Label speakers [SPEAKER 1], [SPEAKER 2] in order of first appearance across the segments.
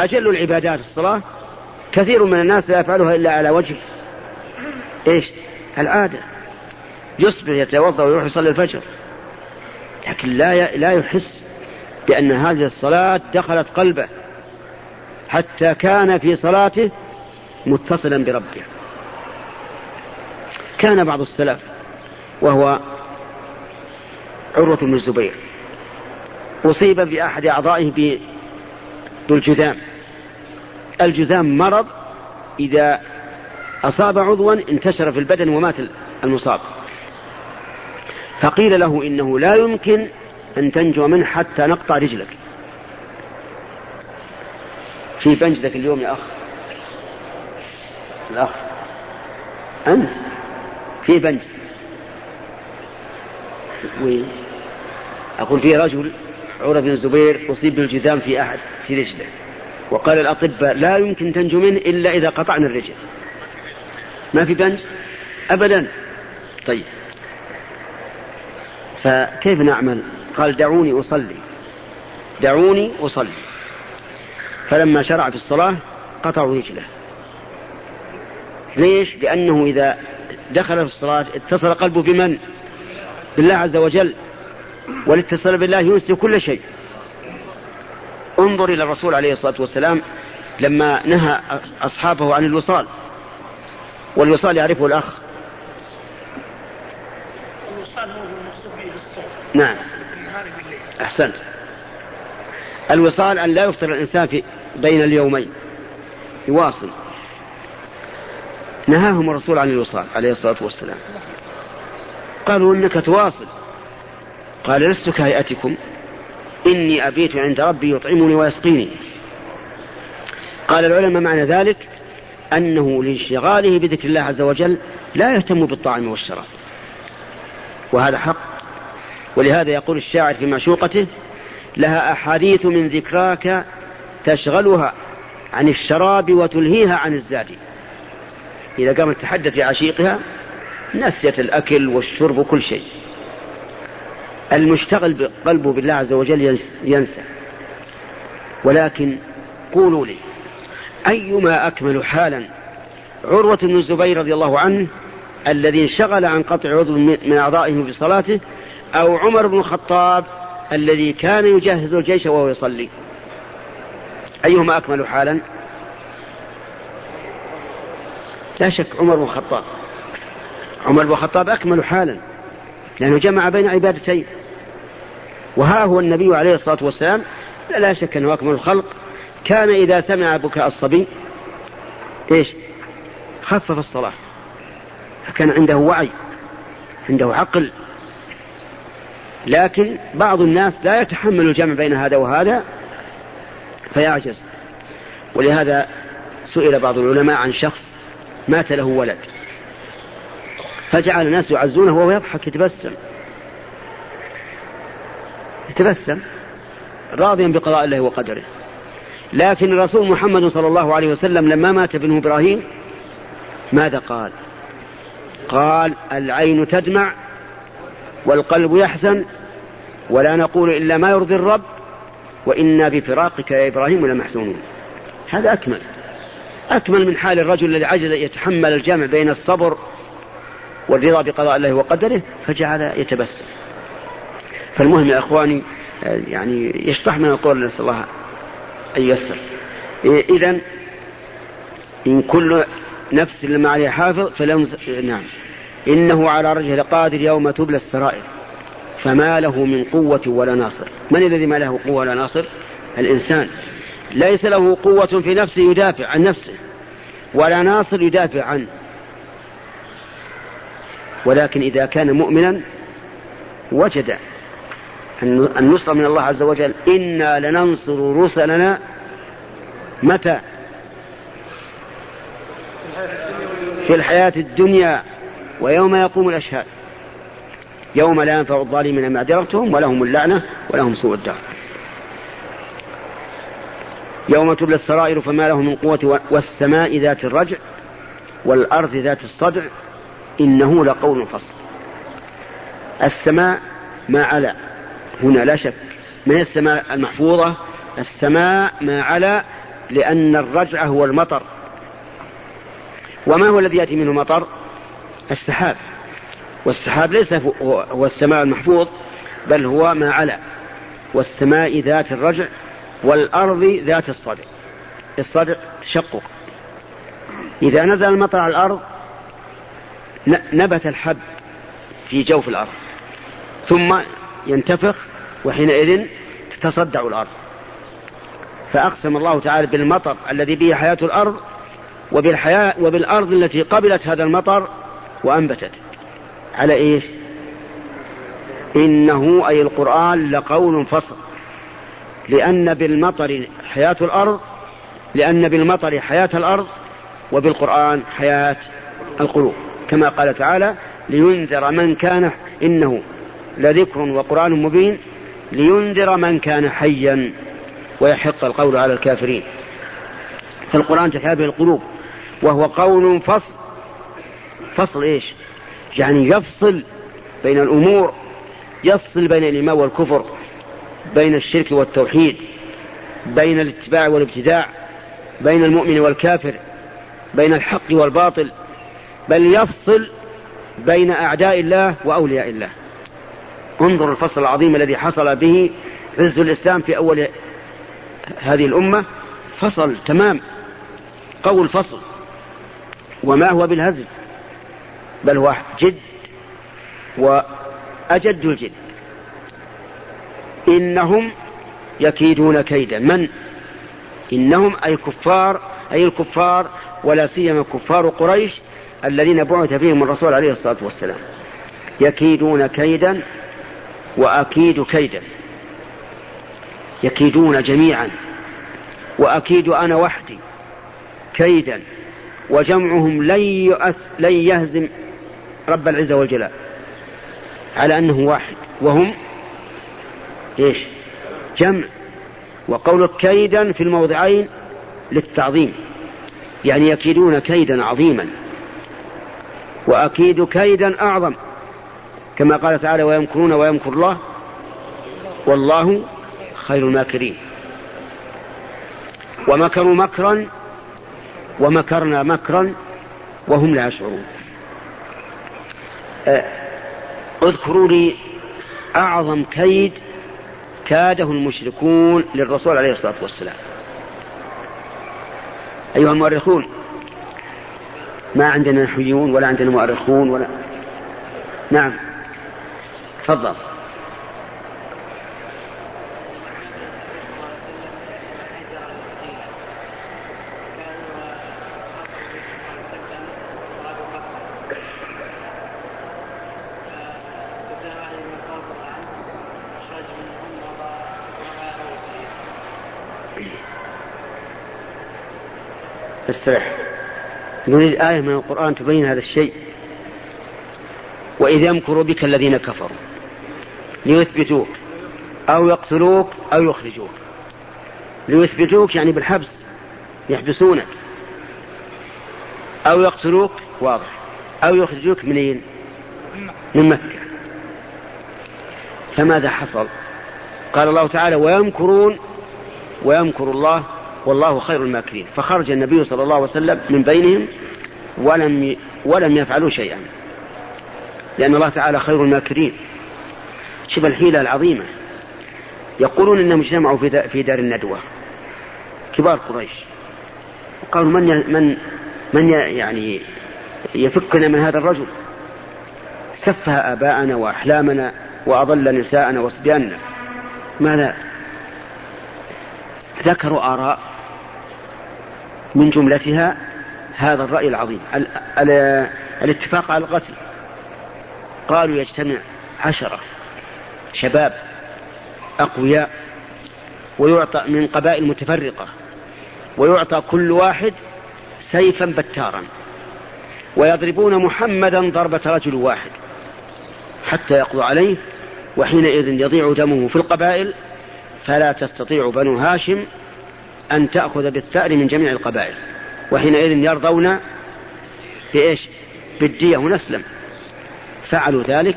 [SPEAKER 1] أجل العبادات الصلاة؟ كثير من الناس لا يفعلها إلا على وجه إيش؟ العادة. يصبح يتوضأ ويروح يصلي الفجر. لكن لا لا يحس بأن هذه الصلاة دخلت قلبه حتى كان في صلاته متصلا بربه. كان بعض السلف وهو عروة بن الزبير أصيب بأحد أعضائه بالجذام الجذام مرض إذا أصاب عضوا انتشر في البدن ومات المصاب. فقيل له إنه لا يمكن أن تنجو منه حتى نقطع رجلك. في بنجدك اليوم يا أخ. الأخ. أنت. في بنج. وين أقول في رجل عروة بن الزبير أصيب بالجذام في أحد في رجله. وقال الأطباء لا يمكن تنجو منه إلا إذا قطعنا الرجل. ما في بنج أبدا. طيب. فكيف نعمل؟ قال دعوني أصلي. دعوني أصلي. فلما شرع في الصلاة قطعوا رجله. ليش؟ لأنه إذا دخل في الصلاة اتصل قلبه بمن؟ بالله عز وجل. والاتصال بالله ينسي كل شيء. انظر إلى الرسول عليه الصلاة والسلام لما نهى أصحابه عن الوصال والوصال يعرفه الأخ. الوصال هو نعم. أحسنت. الوصال أن لا يفطر الإنسان في بين اليومين. يواصل. نهاهم الرسول عن الوصال عليه الصلاة والسلام. قالوا إنك تواصل. قال لست كهيئتكم. إني أبيت عند ربي يطعمني ويسقيني. قال العلماء معنى ذلك أنه لانشغاله بذكر الله عز وجل لا يهتم بالطعام والشراب. وهذا حق. ولهذا يقول الشاعر في معشوقته لها أحاديث من ذكراك تشغلها عن الشراب وتلهيها عن الزاد. إذا قامت تتحدث بعشيقها نسيت الأكل والشرب وكل شيء. المشتغل قلبه بالله عز وجل ينسى. ولكن قولوا لي أيما أكمل حالا عروة بن الزبير رضي الله عنه الذي انشغل عن قطع عضو من أعضائه في صلاته أو عمر بن الخطاب الذي كان يجهز الجيش وهو يصلي. أيهما أكمل حالا؟ لا شك عمر بن الخطاب. عمر بن الخطاب أكمل حالا لأنه جمع بين عبادتين. وها هو النبي عليه الصلاة والسلام. لا, شك أنه أكمل الخلق. كان إذا سمع بكاء الصبي إيش؟ خفف الصلاة. فكان عنده وعي عنده عقل. لكن بعض الناس لا يتحمل الجمع بين هذا وهذا فيعجز. ولهذا سئل بعض العلماء عن شخص مات له ولد فجعل الناس يعزونه وهو يضحك يتبسم. يتبسم راضيا بقضاء الله وقدره. لكن الرسول محمد صلى الله عليه وسلم لما مات ابنه إبراهيم ماذا قال؟ قال العين تدمع والقلب يحزن ولا نقول إلا ما يرضي الرب وإنا بفراقك يا إبراهيم لمحزونون. هذا أكمل. أكمل من حال الرجل الذي عجز يتحمل الجمع بين الصبر والرضا بقضاء الله وقدره فجعل يتبسم. فالمهم يا إخواني يعني يشطح من القول نسأل الله أن ييسر. اذا إن كل نفس لما عليها حافظ فلم نعم. إنه على رجه لقادر يوم تبلى السرائر. فما له من قوة ولا ناصر. من الذي ما له قوة ولا ناصر؟ الإنسان. ليس له قوة في نفسه يدافع عن نفسه ولا ناصر يدافع عنه. ولكن إذا كان مؤمنا وجد النصر من الله عز وجل. إنا لننصر رسلنا. متى؟ في الحياة الدنيا ويوم يقوم الأشهاد. يوم لا ينفع الظالمين معذرتهم ولهم اللعنة ولهم سوء الدار. يوم تبلى السرائر فما له من قوة والسماء ذات الرجع والأرض ذات الصدع إنه لقول فصل. السماء ما علا. هنا لا شك. هي السماء المحفوظة؟ السماء ما علا لأن الرجع هو المطر. وما هو الذي يأتي منه مطر؟ السحاب. والسحاب ليس هو السماء المحفوظ بل هو ما علا. والسماء ذات الرجع والأرض ذات الصدع. الصدع تشقق. إذا نزل المطر على الأرض نبت الحب في جوف الأرض. ثم ينتفخ وحينئذ تتصدع الأرض. فأقسم الله تعالى بالمطر الذي به حياة الأرض وبالحياة وبالأرض التي قبلت هذا المطر وأنبتت. على إيش؟ إنه أي القرآن لقول فصل. لأن بالمطر حياة الأرض لأن بالمطر حياة الأرض وبالقرآن حياة القلوب. كما قال تعالى لينذر من كان إنه لذكر وقرآن مبين لينذر من كان حيا ويحق القول على الكافرين. فالقرآن تحيا القلوب وهو قول فصل. فصل إيش؟ يعني يفصل بين الأمور يفصل بين الإيمان والكفر بين الشرك والتوحيد بين الاتباع والابتداع بين المؤمن والكافر بين الحق والباطل بل يفصل بين أعداء الله وأولياء الله. انظر الفصل العظيم الذي حصل به عز الإسلام في أول هذه الأمة. فصل تمام. قول فصل. وما هو بالهزل؟ بل هو جد وأجد الجد. إنهم يكيدون كيدا. من؟ إنهم أي كفار أي الكفار ولا سيما كفار قريش الذين بعث فيهم الرسول عليه الصلاة والسلام. يكيدون كيدا وأكيد كيدا يكيدون جميعا. وأكيد أنا وحدي. كيدا. وجمعهم لن, يؤث لن يهزم رب العزة والجلال. على أنه واحد. وهم إيش؟ جمع. وقول كيدا في الموضعين للتعظيم. يعني يكيدون كيدا عظيما. وأكيد كيدا أعظم. كما قال تعالى ويمكرون ويمكر الله والله خير الماكرين. ومكروا مكرا ومكرنا مكرا وهم لا يشعرون. اذكروا لي أعظم كيد كاده المشركون للرسول عليه الصلاة والسلام. أيها المؤرخون ما عندنا نحويون ولا عندنا مؤرخون ولا نعم. تفضل. استرح. نريد آية من القرآن تبين هذا الشيء. وإذ يمكر بك الذين كفروا. ليثبتوك أو يقتلوك أو يخرجوك. ليثبتوك يعني بالحبس يحبسونك. أو يقتلوك واضح. أو يخرجوك منين من مكة. فماذا حصل؟ قال الله تعالى ويمكرون ويمكر الله والله خير الماكرين. فخرج النبي صلى الله عليه وسلم من بينهم ولم ولم يفعلوا شيئا. لأن الله تعالى خير الماكرين. شوف الحيلة العظيمة. يقولون إنهم اجتمعوا في دار الندوة. كبار قريش. قالوا من من من يعني يفكنا من هذا الرجل؟ سفه آباءنا وأحلامنا وأضل نساءنا وصبياننا ماذا؟ ذكروا آراء من جملتها هذا الرأي العظيم. ال ال الاتفاق على القتل. قالوا يجتمع عشرة. شباب أقوياء ويعطى من قبائل متفرقة ويعطى كل واحد سيفا بتارا ويضربون محمدا ضربة رجل واحد حتى يقضوا عليه وحينئذ يضيع دمه في القبائل فلا تستطيع بنو هاشم أن تأخذ بالثأر من جميع القبائل وحينئذ يرضون بإيش؟ بالدية ونسلم. فعلوا ذلك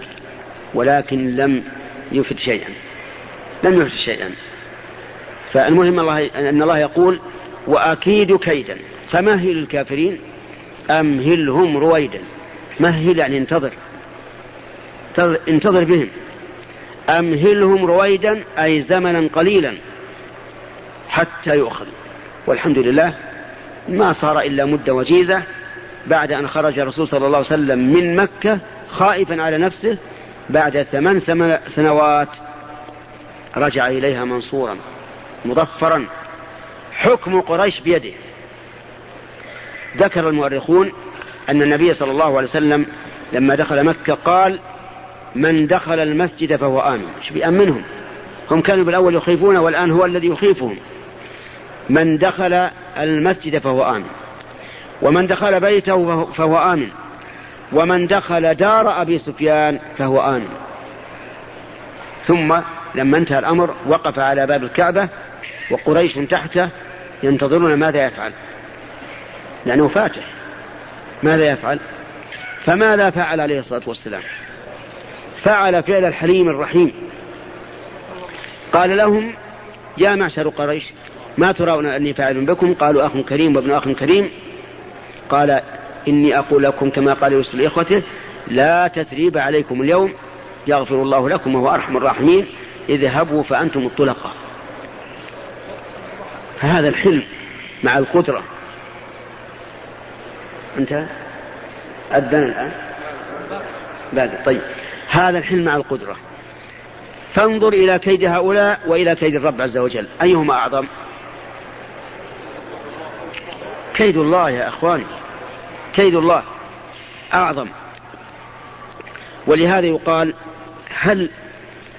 [SPEAKER 1] ولكن لم يفد شيئا. لم يفد شيئا. فالمهم الله أن الله يقول وأكيد كيدا. فمهل الكافرين؟ أمهلهم رويدا. مهل يعني انتظر. انتظر بهم. أمهلهم رويدا أي زمنا قليلا. حتى يؤخذ. والحمد لله ما صار إلا مدة وجيزة بعد أن خرج الرسول صلى الله عليه وسلم من مكة خائفا على نفسه بعد ثمان سنوات رجع إليها منصورا مظفرا. حكم قريش بيده. ذكر المؤرخون أن النبي صلى الله عليه وسلم لما دخل مكة قال من دخل المسجد فهو آمن. إيش بيأمنهم؟ هم كانوا بالأول يخيفون والآن هو الذي يخيفهم. من دخل المسجد فهو آمن. ومن دخل بيته فهو آمن. ومن دخل دار أبي سفيان فهو آمن. ثم لما انتهى الأمر وقف على باب الكعبة وقريش تحته ينتظرون ماذا يفعل. لأنه فاتح. ماذا يفعل؟ فماذا فعل عليه الصلاة والسلام؟ فعل فعل الحليم الرحيم. قال لهم يا معشر قريش ما ترون أني فاعل بكم؟ قالوا أخ كريم وابن أخ كريم. قال إني أقول لكم كما قال يوسف لإخوته لا تثريب عليكم اليوم يغفر الله لكم وهو أرحم الراحمين اذهبوا فأنتم الطلقاء. فهذا الحلم مع القدرة. أنت؟ أذن الآن؟ باقي طيب. هذا الحلم مع القدرة. فانظر إلى كيد هؤلاء وإلى كيد الرب عز وجل. أيهما أعظم؟ كيد الله يا أخواني. كيد الله أعظم. ولهذا يقال هل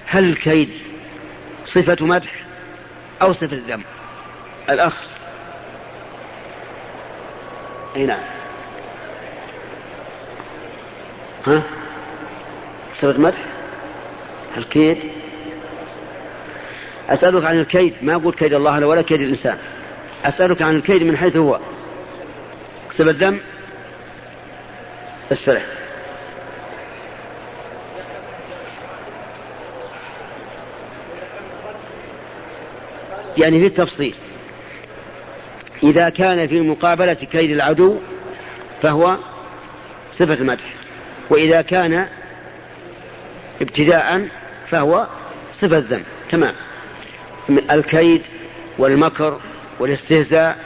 [SPEAKER 1] هل الكيد صفة مدح أو صفة ذم الأخ. أي نعم. ها؟ صفة مدح؟ الكيد؟ أسألك عن الكيد. ما قلت كيد الله ولا كيد الإنسان. أسألك عن الكيد من حيث هو. صفة ذم استرح يعني في التفصيل. إذا كان في مقابلة كيد العدو فهو صفة مدح وإذا كان ابتداء فهو صفة ذم تمام. الكيد والمكر والاستهزاء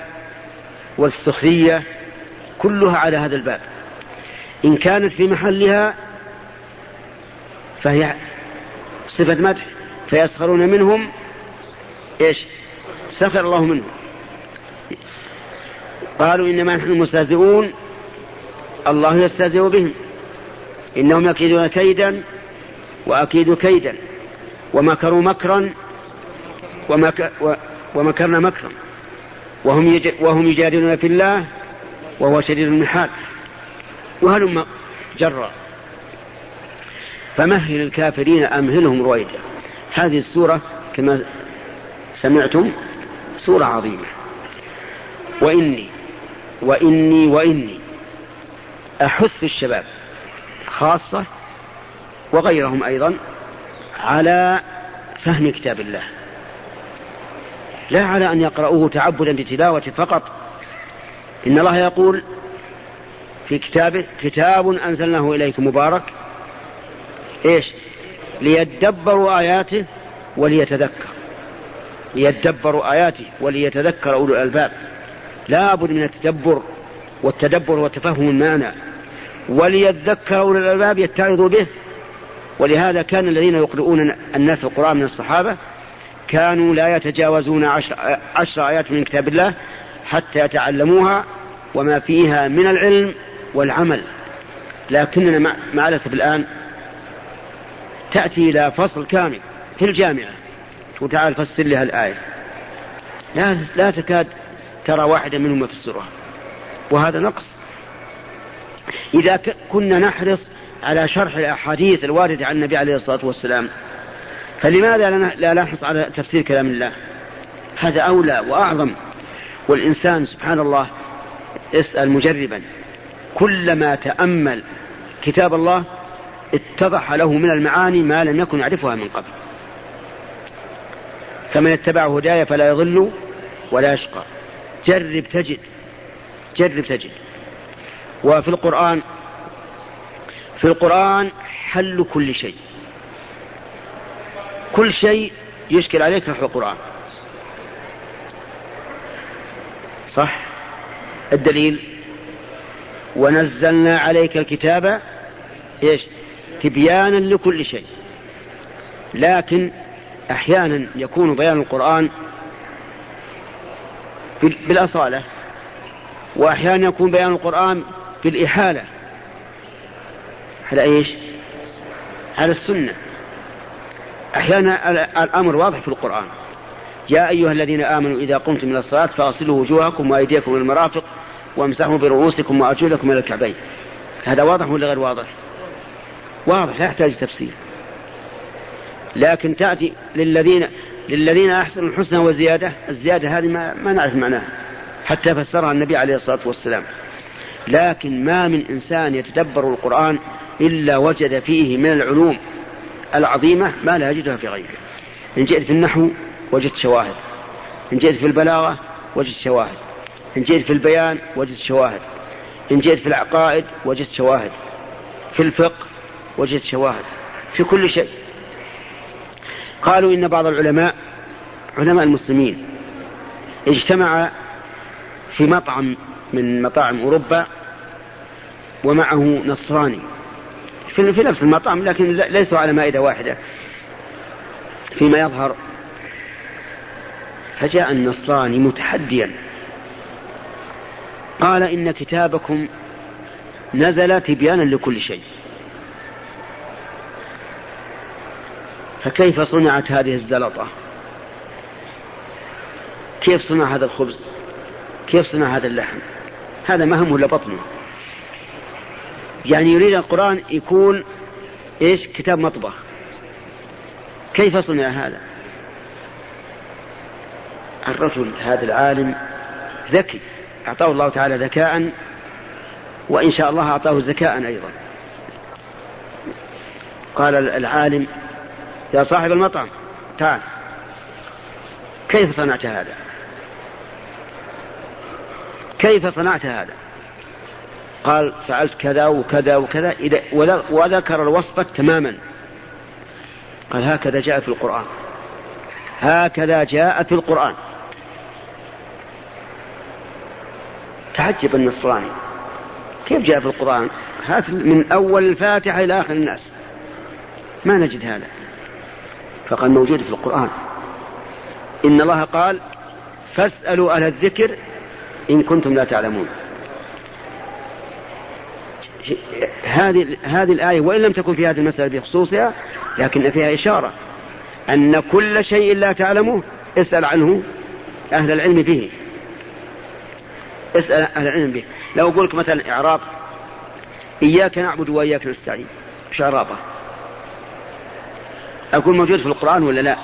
[SPEAKER 1] والسخرية كلها على هذا الباب. إن كانت في محلها فهي صفة مدح فيسخرون منهم إيش؟ سخر الله منهم. قالوا إنما نحن مستهزئون الله يستهزئ بهم. إنهم يكيدون كيدا واكيد كيدا ومكروا مكرا ومك ومكرنا مكرا. وهم وهم يجادلون في الله وهو شديد المحال. وهلم جرا. فمهل الكافرين أمهلهم رويدا. هذه السورة كما سمعتم سورة عظيمة. وإني وإني وإني أحث الشباب خاصة وغيرهم أيضا على فهم كتاب الله. لا على أن يقرأوه تعبدا بتلاوة فقط. إن الله يقول في كتابه كتاب أنزلناه إليك مبارك. إيش؟ ليدبروا آياته وليتذكر. ليدبروا آياته وليتذكر أولو الألباب. لا بد من التدبر والتدبر وتفهم المعنى. وليذكر أولو الألباب يتعظوا به. ولهذا كان الذين يقرؤون الناس القرآن من الصحابة كانوا لا يتجاوزون عشر, عشر آيات من كتاب الله حتى يتعلموها وما فيها من العلم والعمل. لكننا مع الأسف الآن تأتي إلى فصل كامل في الجامعة. وتعال فسر لها الآية لا, لا تكاد ترى واحدا منهما في السورة وهذا نقص. إذا كنا نحرص على شرح الأحاديث الواردة عن النبي عليه الصلاة والسلام فلماذا لا نحرص على تفسير كلام الله؟ هذا أولى وأعظم. والإنسان سبحان الله اسأل مجربا. كلما تأمل كتاب الله اتضح له من المعاني ما لم يكن يعرفها من قبل. فمن اتبع هداي فلا يضل ولا يشقى. جرب تجد جرب تجد. وفي القرآن في القرآن حل كل شيء. كل شيء يشكل عليك في القرآن. صح؟ الدليل ونزلنا عليك الكتاب إيش؟ تبيانا لكل شيء. لكن أحيانا يكون بيان القرآن بالأصالة وأحيانا يكون بيان القرآن بالإحالة. على إيش؟ على السنة. أحيانا الأمر واضح في القرآن. يا أيها الذين آمنوا إذا قمتم إلى الصلاة فاغسلوا وجوهكم وأيديكم المرافق وامسحوا برؤوسكم وأرجلكم إلى الكعبين. هذا واضح ولا غير واضح؟ واضح لا يحتاج تفسير لكن تأتي للذين للذين أحسنوا الحسنى وزيادة الزيادة هذه ما, ما نعرف معناها. حتى فسرها النبي عليه الصلاة والسلام. لكن ما من إنسان يتدبر القرآن إلا وجد فيه من العلوم العظيمة ما لا يجدها في غيره. إن جئت في النحو وجدت شواهد. إن جئت في البلاغة وجدت شواهد. إن جئت في البيان وجدت شواهد. إن جئت في العقائد وجدت شواهد. في الفقه وجدت شواهد. في كل شيء. قالوا إن بعض العلماء علماء المسلمين اجتمع في مطعم من مطاعم أوروبا ومعه نصراني. في نفس المطعم لكن ليسوا على مائدة واحدة. فيما يظهر فجاء النصراني متحديا. قال إن كتابكم نزل تبيانا لكل شيء. فكيف صنعت هذه الزلطة؟ كيف صنع هذا الخبز؟ كيف صنع هذا اللحم؟ هذا ما همه الا بطنه يعني يريد القرآن يكون إيش؟ كتاب مطبخ. كيف صنع هذا؟ الرجل هذا العالم ذكي. أعطاه الله تعالى ذكاء وإن شاء الله أعطاه ذكاء أيضا. قال العالم يا صاحب المطعم تعال. كيف صنعت هذا؟ كيف صنعت هذا؟ قال فعلت كذا وكذا وكذا وذكر الوصفة تماما. قال هكذا جاء في القرآن. هكذا جاء في القرآن. تعجب النصراني. كيف جاء في القرآن؟ هات من أول الفاتحة إلى آخر الناس. ما نجد هذا. فقد موجود في القرآن. إن الله قال فاسألوا أهل الذكر إن كنتم لا تعلمون. هذه هذه الآية وإن لم تكن في هذه المسألة بخصوصها لكن فيها إشارة أن كل شيء لا تعلمه اسأل عنه أهل العلم به اسأل أهل العلم به. لو أقول لك مثلا إعراب إياك نعبد وإياك نستعين إعرابه؟ أقول موجود في القرآن ولا لا؟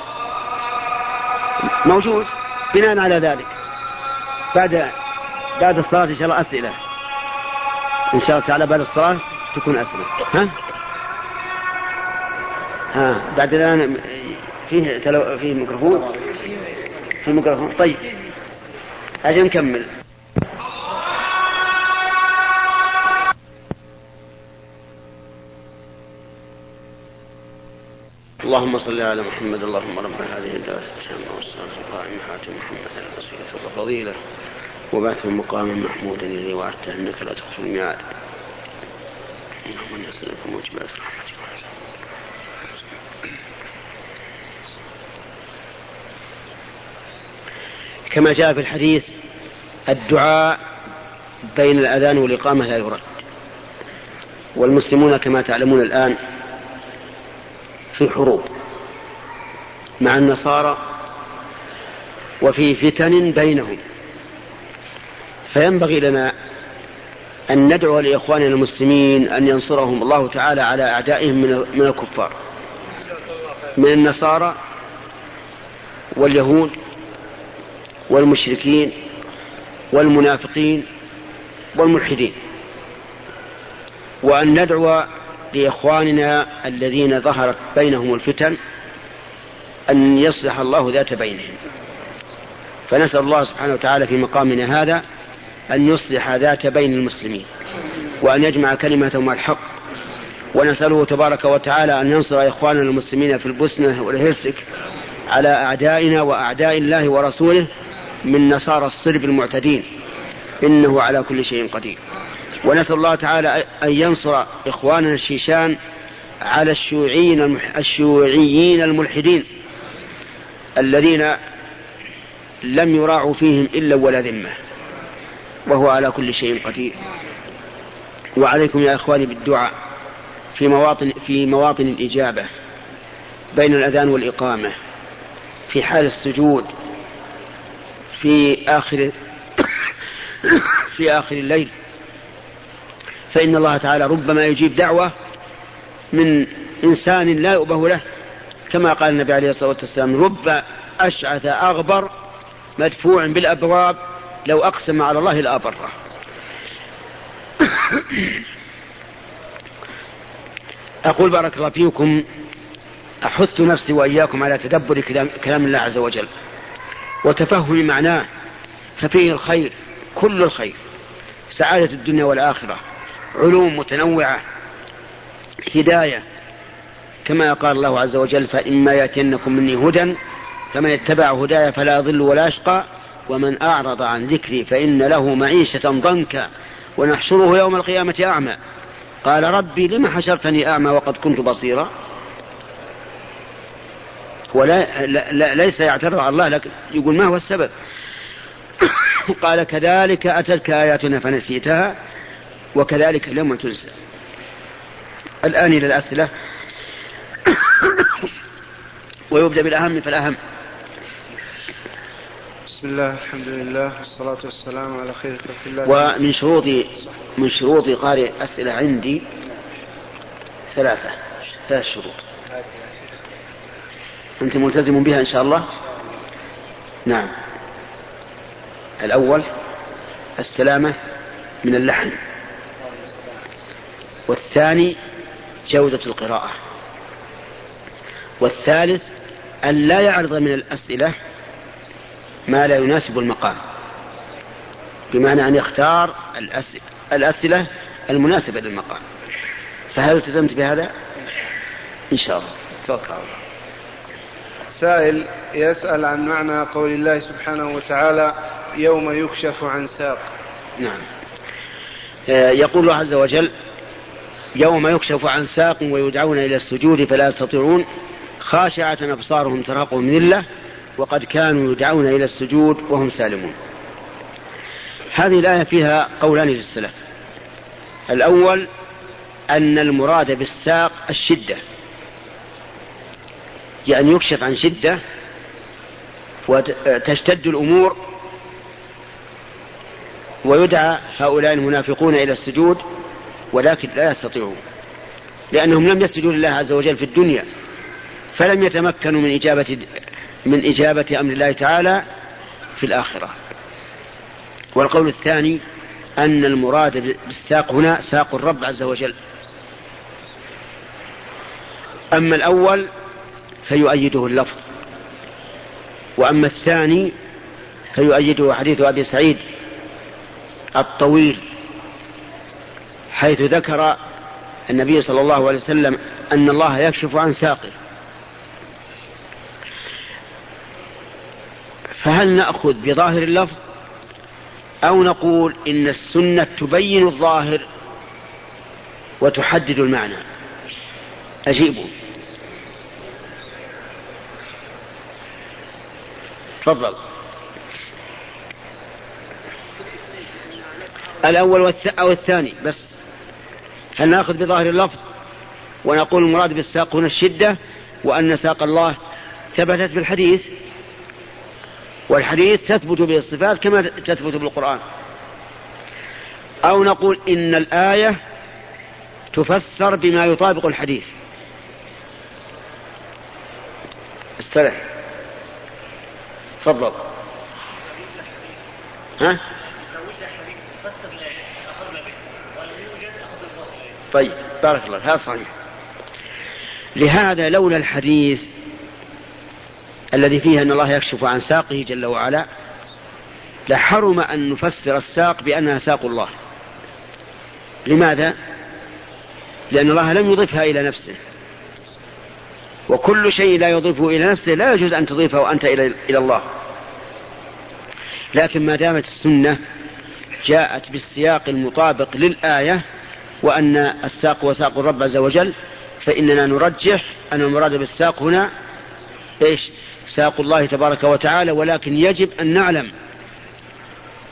[SPEAKER 1] موجود بناء على ذلك. بعد بعد الصلاة إن شاء الله أسئلة. إن شاء الله تعالى بعد الصلاة تكون أسئلة. ها؟ ها بعد الآن فيه تلو... فيه ميكروفون؟ في ميكروفون. طيب أجل نكمل. اللهم صل على محمد اللهم رب هذه الدعوة التامة والصلاة القائمة محمد الوسيلة والفضيلة. وبعثه مقاما محمودا الذي وعدته أنك لا تخلف الميعاد. اللهم نسألك موجبات رحمتك. كما جاء في الحديث الدعاء بين الأذان والإقامة لا يرد. والمسلمون كما تعلمون الآن في حروب مع النصارى وفي فتن بينهم. فينبغي لنا أن ندعو لإخواننا المسلمين أن ينصرهم. الله تعالى على أعدائهم من الكفار من النصارى واليهود والمشركين والمنافقين والملحدين. وأن ندعو لإخواننا الذين ظهرت بينهم الفتن أن يصلح الله ذات بينهم. فنسأل الله سبحانه وتعالى في مقامنا هذا أن يصلح ذات بين المسلمين وأن يجمع كلمتهم الحق. ونسأله تبارك وتعالى أن ينصر إخواننا المسلمين في البوسنة والهرسك على أعدائنا وأعداء الله ورسوله من نصارى الصرب المعتدين. إنه على كل شيء قدير. ونسأل الله تعالى أن ينصر إخواننا الشيشان على الشيوعيين الشيوعيين الملحدين الذين لم يراعوا فيهم إلا ولا ذمة. وهو على كل شيء قدير. وعليكم يا إخواني بالدعاء في مواطن في مواطن الإجابة بين الأذان والإقامة في حال السجود في آخر في آخر الليل فإن الله تعالى ربما يجيب دعوة من إنسان لا يؤبه له كما قال النبي عليه الصلاة والسلام رب أشعث أغبر مدفوع بالأبواب لو أقسم على الله لأبره أقول بارك الله فيكم أحث نفسي وإياكم على تدبر كلام الله عز وجل وتفهم معناه ففيه الخير كل الخير سعادة الدنيا والآخرة. علوم متنوعة هداية كما قال الله عز وجل فإما يأتينكم مني هدى فمن اتبع هداي فلا يضل ولا يشقى ومن أعرض عن ذكري فإن له معيشة ضنكا ونحشره يوم القيامة أعمى. قال ربي لم حشرتني أعمى وقد كنت بصيرا؟ ولا لا ليس يعترض على الله لكن يقول ما هو السبب؟ قال كذلك أتتك آياتنا فنسيتها وكذلك لم تنسى. الآن إلى الأسئلة. ويبدأ بالأهم فالأهم.
[SPEAKER 2] بسم الله الحمد لله والصلاة والسلام على خير خلق الله.
[SPEAKER 1] ومن شروط من شروط قارئ أسئلة عندي ثلاثة ثلاث شروط. أنت ملتزم بها إن شاء الله؟ نعم. الأول السلامة من اللحن. والثاني جودة القراءة. والثالث أن لا يعرض من الأسئلة ما لا يناسب المقام بمعنى أن يختار الأسئلة المناسبة للمقام. فهل التزمت بهذا؟ إن شاء الله. توكل
[SPEAKER 2] سائل يسأل عن معنى قول الله سبحانه وتعالى يوم يكشف عن ساق.
[SPEAKER 1] نعم. آه، يقول الله عز وجل يوم يكشف عن ساق ويدعون إلى السجود فلا يستطيعون خاشعة أبصارهم ترهقهم ذلة وقد كانوا يدعون إلى السجود وهم سالمون. هذه الآية فيها قولان للسلف. الأول أن المراد بالساق الشدة. يعني يكشف عن شدة وتشتد الأمور ويدعى هؤلاء المنافقون إلى السجود ولكن لا يستطيعون. لأنهم لم يسجدوا لله عز وجل في الدنيا فلم يتمكنوا من إجابة من إجابة أمر الله تعالى في الآخرة. والقول الثاني أن المراد بالساق هنا ساق الرب عز وجل. أما الأول فيؤيده اللفظ وأما الثاني فيؤيده حديث أبي سعيد الطويل. حيث ذكر النبي صلى الله عليه وسلم أن الله يكشف عن ساقه فهل نأخذ بظاهر اللفظ؟ أو نقول إن السنة تبين الظاهر وتحدد المعنى؟ أجيبوا تفضل. الأول أو الثاني بس. هل نأخذ بظاهر اللفظ ونقول المراد بالساق هنا الشدة وأن ساق الله ثبتت بالحديث. والحديث تثبت به الصفات كما تثبت بالقرآن. أو نقول إن الآية تفسر بما يطابق الحديث. استرح. تفضل. ها؟ طيب بارك الله هذا صحيح. لهذا لولا الحديث الذي فيه أن الله يكشف عن ساقه جل وعلا لحرم أن نفسر الساق بأنها ساق الله. لماذا؟ لأن الله لم يضفها إلى نفسه. وكل شيء لا يضيفه إلى نفسه لا يجوز أن تضيفه أنت إلى الله. لكن ما دامت السنة جاءت بالسياق المطابق للآية وأن الساق وساق الرب عز وجل فإننا نرجح أن المراد بالساق هنا إيش؟ ساق الله تبارك وتعالى ولكن يجب أن نعلم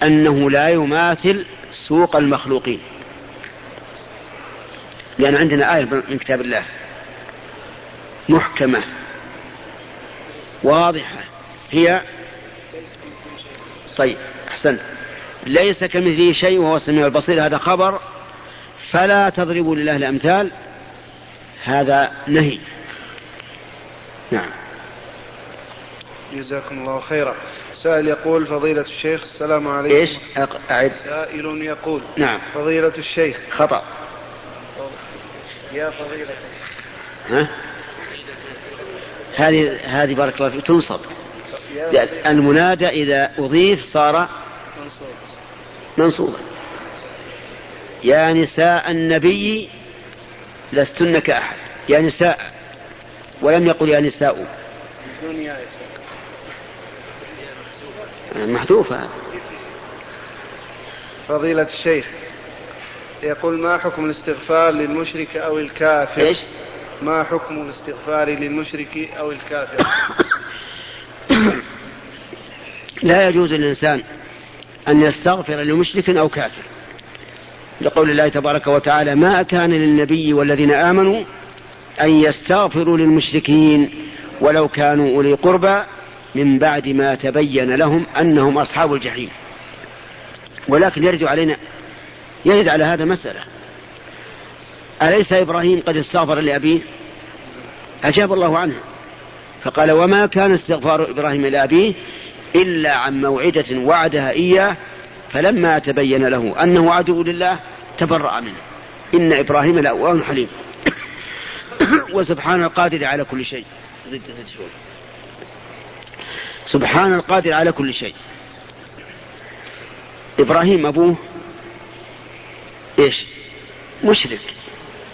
[SPEAKER 1] أنه لا يماثل سوق المخلوقين. لأن عندنا آية من كتاب الله محكمة واضحة هي طيب أحسنت. ليس كمثله شيء وهو السميع البصير. هذا خبر فلا تضربوا لله الأمثال. هذا نهي. نعم.
[SPEAKER 2] جزاكم الله خيرا. سائل يقول فضيلة الشيخ السلام عليكم.
[SPEAKER 1] إيش؟ أعد.
[SPEAKER 2] سائل يقول
[SPEAKER 1] نعم.
[SPEAKER 2] فضيلة الشيخ.
[SPEAKER 1] خطأ.
[SPEAKER 2] يا فضيلة
[SPEAKER 1] ها؟ هذه هذه بارك الله فيك. تنصب. المنادى إذا أضيف صار منصوبا يا نساء النبي لستن كأحد. يا نساء ولم يقل يا نساء. محذوفة
[SPEAKER 2] فضيلة الشيخ يقول ما حكم الاستغفار للمشرك أو الكافر؟
[SPEAKER 1] إيش؟
[SPEAKER 2] ما حكم الاستغفار للمشرك أو الكافر؟
[SPEAKER 1] لا يجوز للإنسان أن يستغفر لمشرك أو كافر. لقول الله تبارك وتعالى ما كان للنبي والذين آمنوا أن يستغفروا للمشركين ولو كانوا أولي قربى من بعد ما تبين لهم أنهم أصحاب الجحيم. ولكن يرد علينا يرد على هذا مسألة. أليس إبراهيم قد استغفر لأبيه؟ أجاب الله عنه. فقال وما كان استغفار إبراهيم لأبيه إلا عن موعدة وعدها إياه فلما تبين له أنه عدو لله تبرأ منه. إن إبراهيم لأواه حليم. وسبحان القادر على كل شيء. زد زد شوي. سبحان القادر على كل شيء. إبراهيم أبوه إيش؟ مشرك.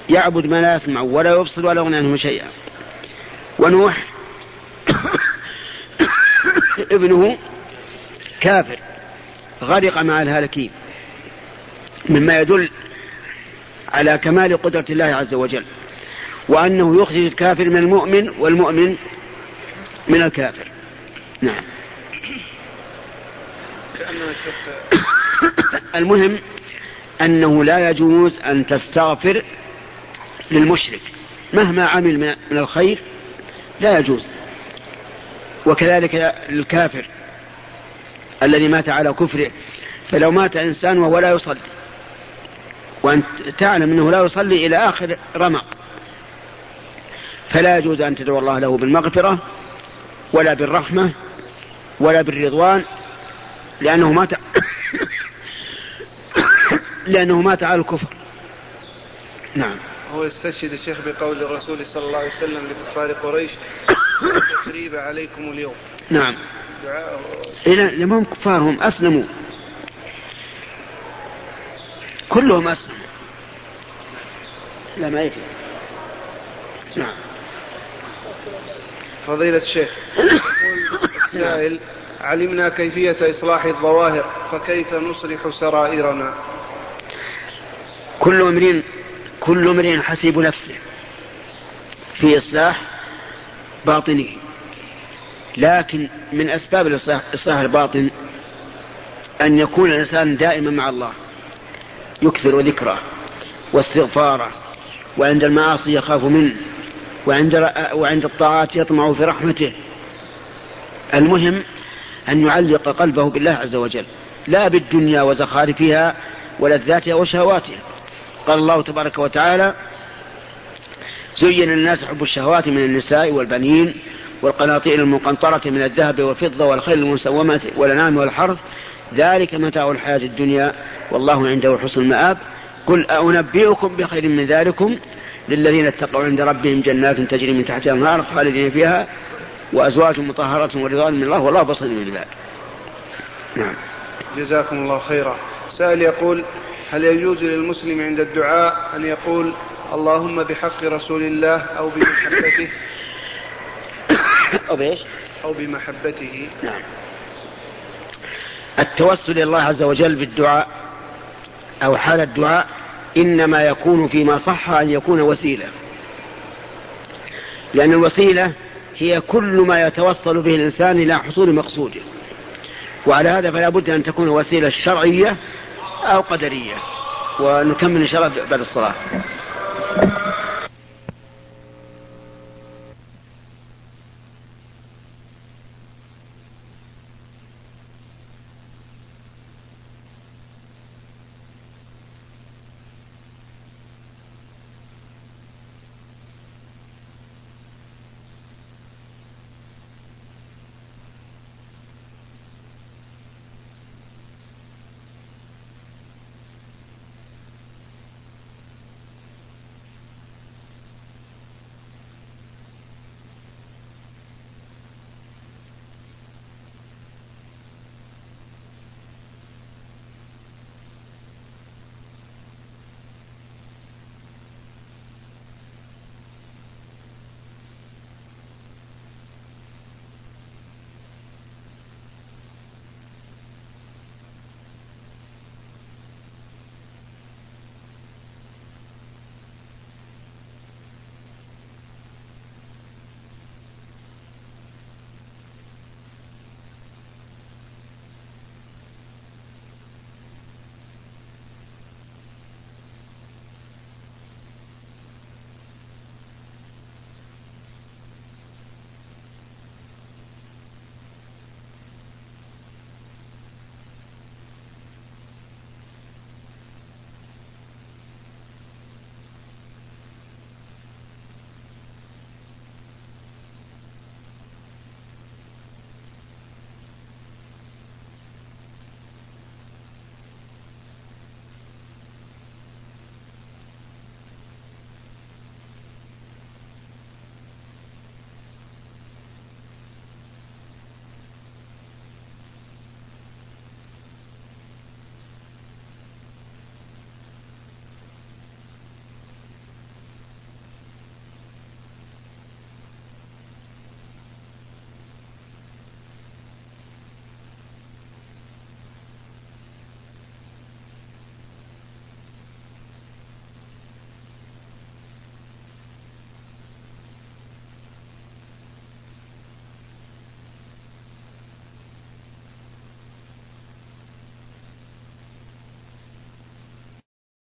[SPEAKER 1] يعبد ما لا يسمع ولا يبصر ولا يغني عنه شيئا. ونوح ابنه كافر غرق مع الهالكين مما يدل على كمال قدرة الله عز وجل وأنه يخرج الكافر من المؤمن والمؤمن من الكافر. نعم. المهم أنه لا يجوز أن تستغفر للمشرك مهما عمل من الخير لا يجوز. وكذلك الكافر الذي مات على كفره. فلو مات إنسان وهو لا يصلي وأنت تعلم أنه لا يصلي إلى آخر رمق فلا يجوز أن تدعو الله له بالمغفرة ولا بالرحمة ولا بالرضوان لأنه مات لأنه مات على الكفر. نعم.
[SPEAKER 2] هو يستشهد الشيخ بقول الرسول صلى الله عليه وسلم لكفار قريش تقريب عليكم اليوم.
[SPEAKER 1] نعم. إلى لما هم كفار هم أسلموا. كلهم أسلموا. لا ما يكفي نعم.
[SPEAKER 2] فضيلة الشيخ يقول السائل علمنا كيفية إصلاح الظواهر فكيف نصلح سرائرنا؟
[SPEAKER 1] كل امرئ كل امرئ حسيب نفسه في إصلاح باطنه. لكن من أسباب الإصلاح إصلاح الباطن أن يكون الإنسان دائما مع الله يكثر ذكره واستغفاره وعند المعاصي يخاف منه وعند وعند الطاعات يطمع في رحمته. المهم أن يعلق قلبه بالله عز وجل لا بالدنيا وزخارفها ولذاتها وشهواتها. قال الله تبارك وتعالى زين الناس حب الشهوات من النساء والبنين والقناطير المقنطرة من الذهب والفضة والخيل المسومة والأنعام والحرث. ذلك متاع الحياة الدنيا والله عنده حسن المآب. قل أنبئكم بخير من ذلكم؟ للذين اتقوا عند ربهم جنات تجري من تحتها النار خالدين فيها وأزواج مطهرة ورضوان من الله والله بصير بالعباد. نعم.
[SPEAKER 2] جزاكم الله خيرا. سائل يقول هل يجوز للمسلم عند الدعاء أن يقول اللهم بحق رسول الله أو بمحبته؟
[SPEAKER 1] أو بإيش؟
[SPEAKER 2] أو بمحبته.
[SPEAKER 1] نعم. التوسل إلى الله عز وجل بالدعاء أو حال الدعاء إنما يكون فيما صح أن يكون وسيلة. لأن الوسيلة هي كل ما يتوصل به الإنسان إلى حصول مقصوده. وعلى هذا فلا بد أن تكون وسيلة شرعية أو قدرية. ونكمل إن شاء الله بعد الصلاة.